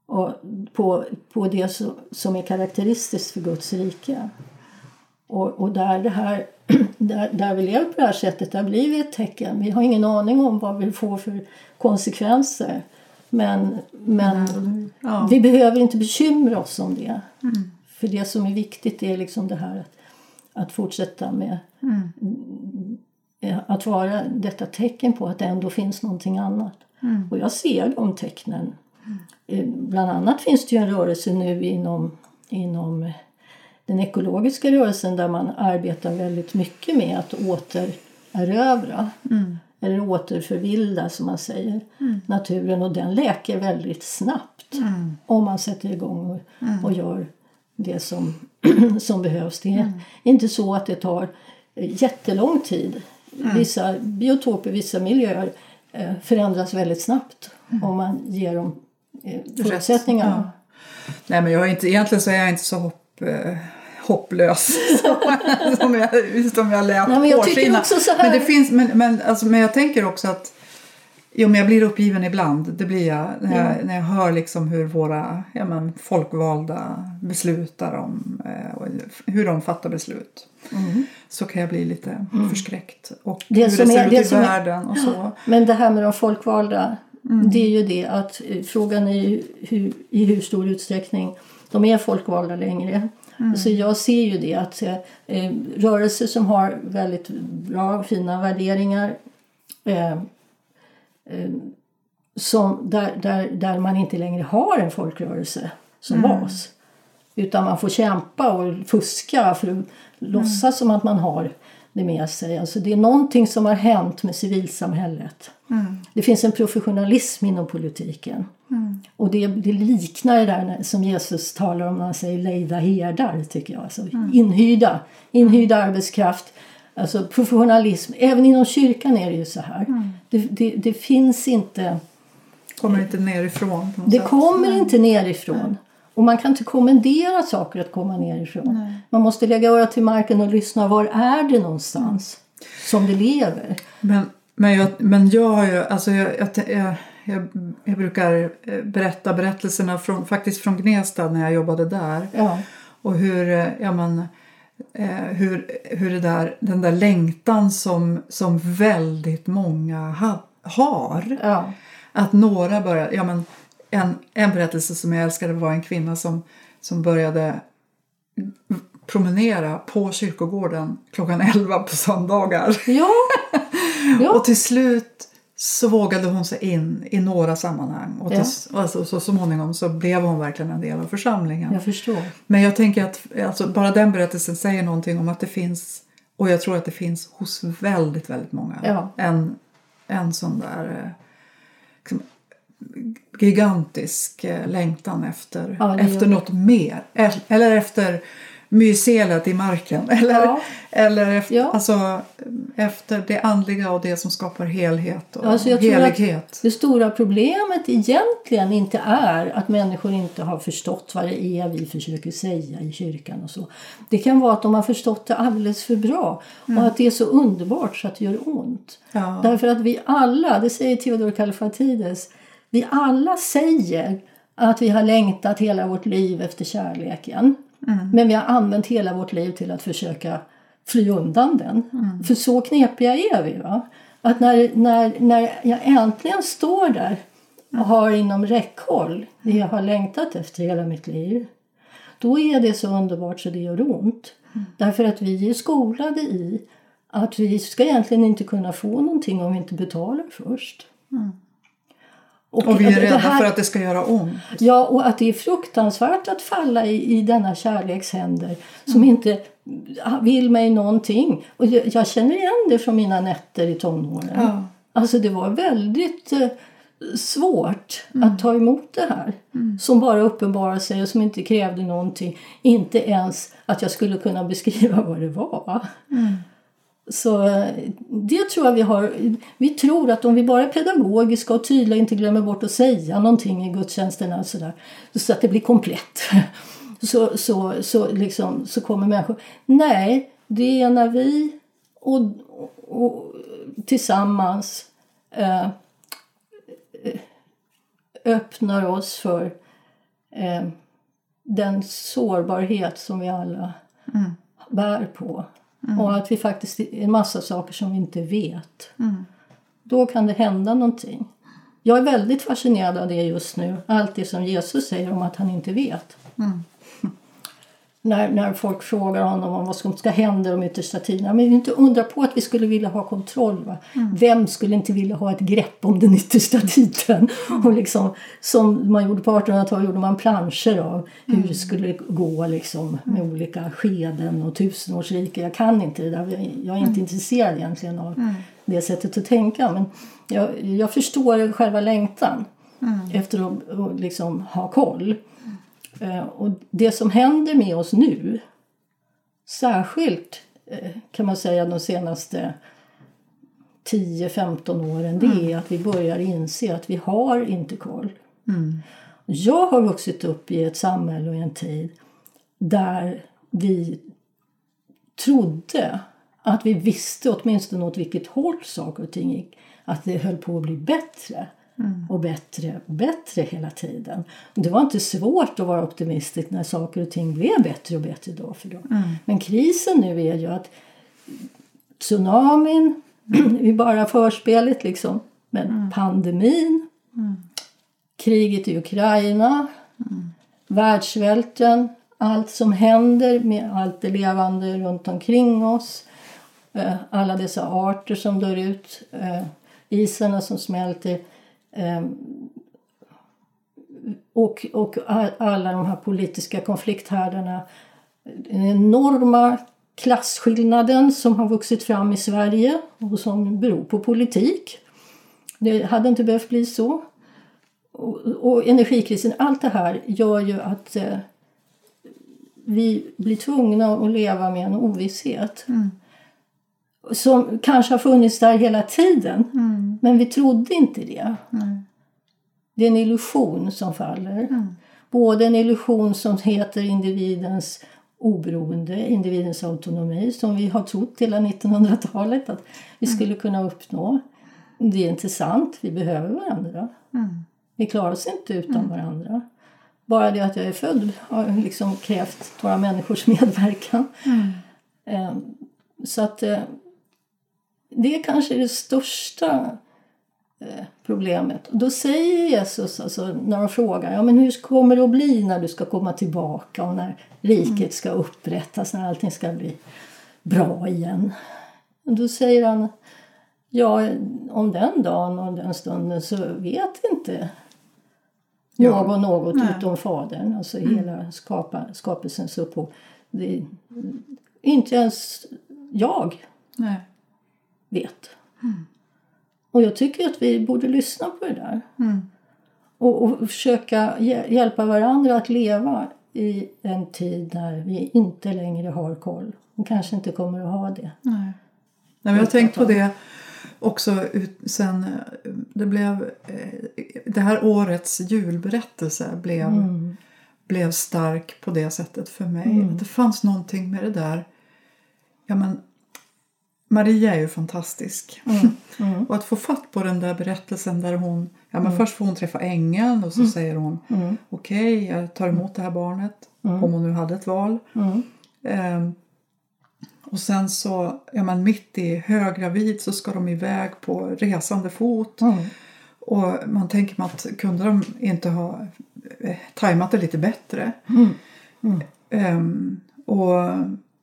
och på, på det som, som är karaktäristiskt för Guds rike. Och, och där, det här, [CLEARS THROAT] där, där vi lever på det här sättet, där blir vi ett tecken. Vi har ingen aning om vad vi får för konsekvenser. Men, men Ja. vi behöver inte bekymra oss om det. För det som är viktigt är liksom det här att, att fortsätta med eh, att vara detta tecken på att det ändå finns någonting annat. Och jag ser de tecknen. Eh, Bland annat finns det ju en rörelse nu inom, inom den ekologiska rörelsen där man arbetar väldigt mycket med att återerövra. Eller återförvilda som man säger naturen. Och den läker väldigt snabbt om man sätter igång och, och gör det som, [CLEARS THROAT] som behövs. Det är inte så att det tar eh, jättelång tid. Vissa biotoper, vissa miljöer eh, förändras väldigt snabbt om man ger dem eh, förutsättningarna. Nej, men jag är inte, egentligen så är jag inte så hopp, eh, hopplös [LAUGHS] som jag, som jag lät Nej, men jag tycker påskina. också så här- Men, det finns, men, men, alltså, men jag tänker också att Jo, men jag blir uppgiven ibland. Det blir jag när jag, när jag hör liksom hur våra ja, men, folkvalda beslutar om eh, och hur de fattar beslut. Så kan jag bli lite förskräckt. Och Mm. Det hur som det ser är- ut det i som är- världen och så. Men det här med de folkvalda, det är ju det att eh, frågan är hur, i hur stor utsträckning de är folkvalda längre. Så jag ser ju det att eh, eh, rörelser som har väldigt bra, fina värderingar eh, som, där, där, där man inte längre har en folkrörelse som bas. Utan man får kämpa och fuska för att låtsas som att man har det med sig. Alltså det är någonting som har hänt med civilsamhället. Det finns en professionalism inom politiken. Och det, det liknar det där som Jesus talar om när han säger lejda herdar, tycker jag. Alltså inhyrda, inhyrda arbetskraft. Alltså professionalism. Även inom kyrkan är det ju så här. Det, det, det finns inte... Kommer inte nerifrån Det sätt. kommer inte nerifrån. Och man kan inte kommendera saker att komma nerifrån. Man måste lägga örat till marken och lyssna. Var är det någonstans som det lever? Men, men, jag, men jag har ju, alltså jag, jag, jag, jag, jag brukar eh, berätta berättelserna från, faktiskt från Gnesta när jag jobbade där. Ja. Och hur, eh, ja men, hur, hur det där, den där längtan som, som väldigt många ha, har. Ja. Att några börjar, ja men en, en berättelse som jag älskade var en kvinna som, som började promenera på kyrkogården klockan 11 på söndagar. Ja. [LAUGHS] ja. Och till slut så vågade hon sig in i några sammanhang. Och, till, Ja. och så, så småningom så blev hon verkligen en del av församlingen. Jag förstår. Men jag tänker att alltså, bara den berättelsen säger någonting om att det finns, och jag tror att det finns hos väldigt, väldigt många, Ja. en, en sån där eh, liksom, gigantisk eh, längtan efter, Ja, efter något mer. El- Eller efter mycelet i marken. [LAUGHS] Eller, Ja. eller efter, Ja. alltså, efter det andliga och det som skapar helhet och Alltså helighet. det stora problemet egentligen inte är att människor inte har förstått vad det är vi försöker säga i kyrkan och så. Det kan vara att de har förstått det alldeles för bra och att det är så underbart så att det gör ont. Ja. Därför att vi alla, det säger Theodor Kalfatides, vi alla säger att vi har längtat hela vårt liv efter kärleken. Men vi har använt hela vårt liv till att försöka fly undan den. För så knepiga är vi. Va? Att när, när, när jag äntligen står där och har inom räckhåll det jag har längtat efter hela mitt liv. Då är det så underbart så det gör ont. Därför att vi är skolade i att vi ska egentligen inte kunna få någonting om vi inte betalar först. Och vi är rädda här- för att det ska göra ont. Ja, och att det är fruktansvärt att falla i, i denna kärlekshänder som inte vill mig någonting. Och jag, jag känner igen det från mina nätter i tonåren. Ja. Alltså det var väldigt eh, svårt att ta emot det här. Som bara uppenbarade sig och som inte krävde någonting. Inte ens att jag skulle kunna beskriva [LAUGHS] vad det var. Så eh, det tror jag vi har. Vi tror att om vi bara är pedagogiska och tydliga inte glömmer bort att säga någonting i gudstjänsterna och sådär, så att det blir komplett. [LAUGHS] så, så, så, liksom, så kommer människor. Nej, det är när vi och, och, och tillsammans eh, öppnar oss för eh, den sårbarhet som vi alla Mm. bär på. Och att vi faktiskt är en massa saker som vi inte vet. Mm. Då kan det hända någonting. Jag är väldigt fascinerad av det just nu. Allt det som Jesus säger om att han inte vet. Mm. När, när folk frågar honom om vad som ska hända de yttersta tiderna. Men inte undra på att vi skulle vilja ha kontroll. Mm. Vem skulle inte vilja ha ett grepp om den yttersta tiden? Mm. Och liksom, som man gjorde på 1800-talet gjorde man planscher av hur Mm. det skulle gå liksom, med olika skeden och tusenårsrike. Jag kan inte det där. Jag- är inte intresserad egentligen av det sättet att tänka. Men jag, jag förstår själva längtan efter att, att liksom ha koll. Eh, Och det som händer med oss nu, särskilt eh, kan man säga de senaste 10-15 åren, det är att vi börjar inse att vi har inte koll. Jag har vuxit upp i ett samhälle och i en tid där vi trodde att vi visste åtminstone åt vilket håll saker och ting gick. Att det höll på att bli bättre och bättre och bättre hela tiden. Det var inte svårt att vara optimistisk när saker och ting blev bättre och bättre dag för dag. Men krisen nu är ju att tsunamin, [CLEARS THROAT] är bara förspelet liksom. Men pandemin, kriget i Ukraina, världssvälten, allt som händer med allt det levande runt omkring oss. eh, Alla dessa arter som dör ut, eh, isarna som smälter. Eh, Och, och alla de här politiska konflikthärdarna. Den enorma klasskillnaden som har vuxit fram i Sverige och som beror på politik. Det hade inte behövt bli så. Och, och energikrisen, allt det här gör ju att eh, vi blir tvungna att leva med en ovisshet. Som kanske har funnits där hela tiden, men vi trodde inte det. Det är en illusion som faller. Både en illusion som heter individens oberoende, individens autonomi som vi har trott hela 1900-talet att vi skulle kunna uppnå. Det är inte sant, vi behöver varandra. Vi klarar oss inte utan varandra. Bara det att jag är född har liksom krävt några människors [LAUGHS] medverkan. Eh, Så att eh, det är kanske det största problemet. Och då säger Jesus, alltså, när de frågar ja, men hur kommer det att bli när du ska komma tillbaka och när riket ska upprättas, när allting ska bli bra igen. Då säger han ja, om den dagen och den stunden så vet inte någon något Nej. utom Fadern, alltså hela skapa, skapelsens upphov. Det, inte ens jag Nej. vet. Och jag tycker att vi borde lyssna på det där. Och, och försöka hjä- hjälpa varandra att leva i en tid när vi inte längre har koll. Och kanske inte kommer att ha det. Nej. Nej, jag har tänkt på det också ut, sen eh, det blev eh, det här årets julberättelse blev, blev stark på det sättet för mig. Att det fanns någonting med det där. Ja, men, Maria är ju fantastisk. [LAUGHS] och att få fatt på den där berättelsen där hon... Ja, men Först får hon träffa ängeln och så säger hon okej, jag tar emot det här barnet. Om hon nu hade ett val. Ehm, och sen så, ja men mitt i höggravid så ska de iväg på resande fot. Och man tänker man att kunde de inte ha eh, tajmat det lite bättre? Ehm, och,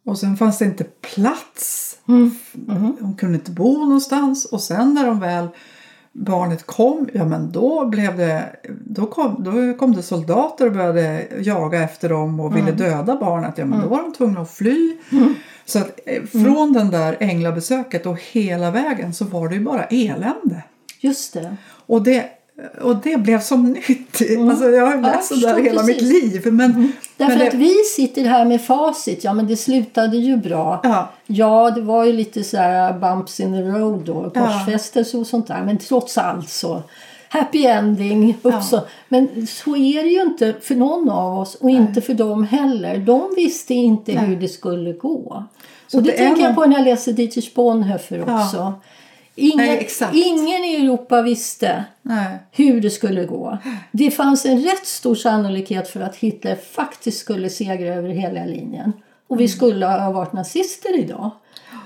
och sen fanns det inte plats. Hon kunde inte bo någonstans. Och sen när de väl barnet kom, ja men då blev det, då kom, då kom det soldater och började jaga efter dem och ville döda barnet. Ja men då var de tvungna att fly. Så att eh, från den där änglabesöket och hela vägen så var det ju bara elände. Just det. Och det, och det blev som nytt. Alltså jag har Mm. Ja, läst det där hela mitt precis. liv. Men, Därför men att vi sitter här med facit. Ja, men det slutade ju bra. Ja. Ja, det var ju lite så här bumps in the road då. Korsfästelse och sånt där. Men trots allt så happy ending. Också. Men så är det ju inte för någon av oss och inte för dem heller. De visste inte Nej. hur det skulle gå. Så och det, det tänker jag någon- på när jag läser Dietrich Bonhoeffer också. Ingen, Nej, ingen i Europa visste Nej. hur det skulle gå. Det fanns en rätt stor sannolikhet för att Hitler faktiskt skulle segra över hela linjen. Och vi skulle ha varit nazister idag.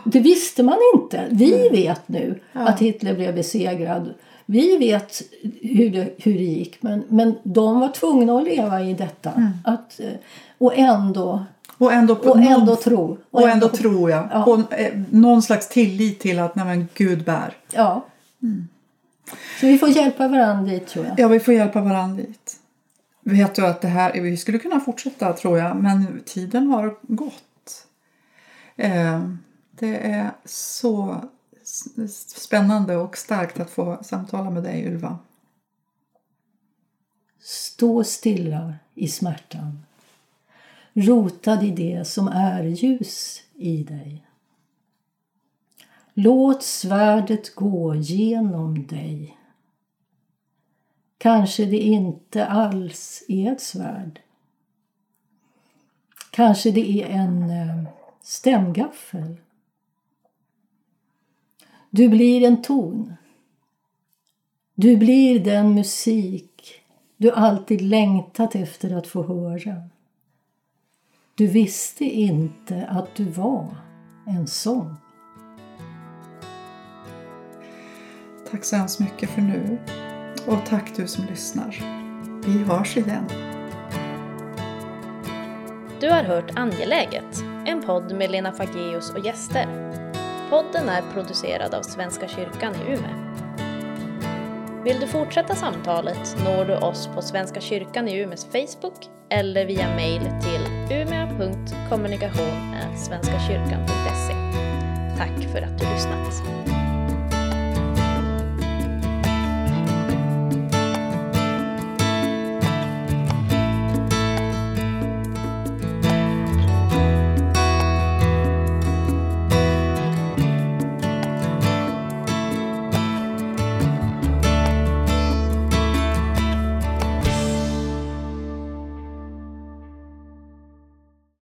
Det visste man inte. Vi vet nu att Hitler blev besegrad. Vi vet hur det, hur det gick. Men, men de var tvungna att leva i detta. Att, eh, och ändå, Och ändå, på och ändå någon, tro. och ändå tror jag. Ja. På eh, någon slags tillit till att nej, men Gud bär. Ja. Så vi får hjälpa varandra dit tror jag. Ja, vi får hjälpa varandra dit. Vet du att det här, vi skulle kunna fortsätta tror jag, men tiden har gått. Eh, det är så spännande och starkt att få samtala med dig Ylva. Stå stilla i smärtan. Rotad i det som är ljus i dig. Låt svärdet gå genom dig. Kanske det inte alls är ett svärd. Kanske det är en eh, stämgaffel. Du blir en ton. Du blir den musik du alltid längtat efter att få höra. Du visste inte att du var en sån. Tack så hemskt mycket för nu. Och tack du som lyssnar. Vi hörs igen. Du har hört Angeläget, en podd med Lena Fageus och gäster. Podden är producerad av Svenska kyrkan i Umeå. Vill du fortsätta samtalet når du oss på Svenska kyrkan i Umeås Facebook eller via mail till umea.kommunikation.svenskakyrkan.se. Tack för att du lyssnat.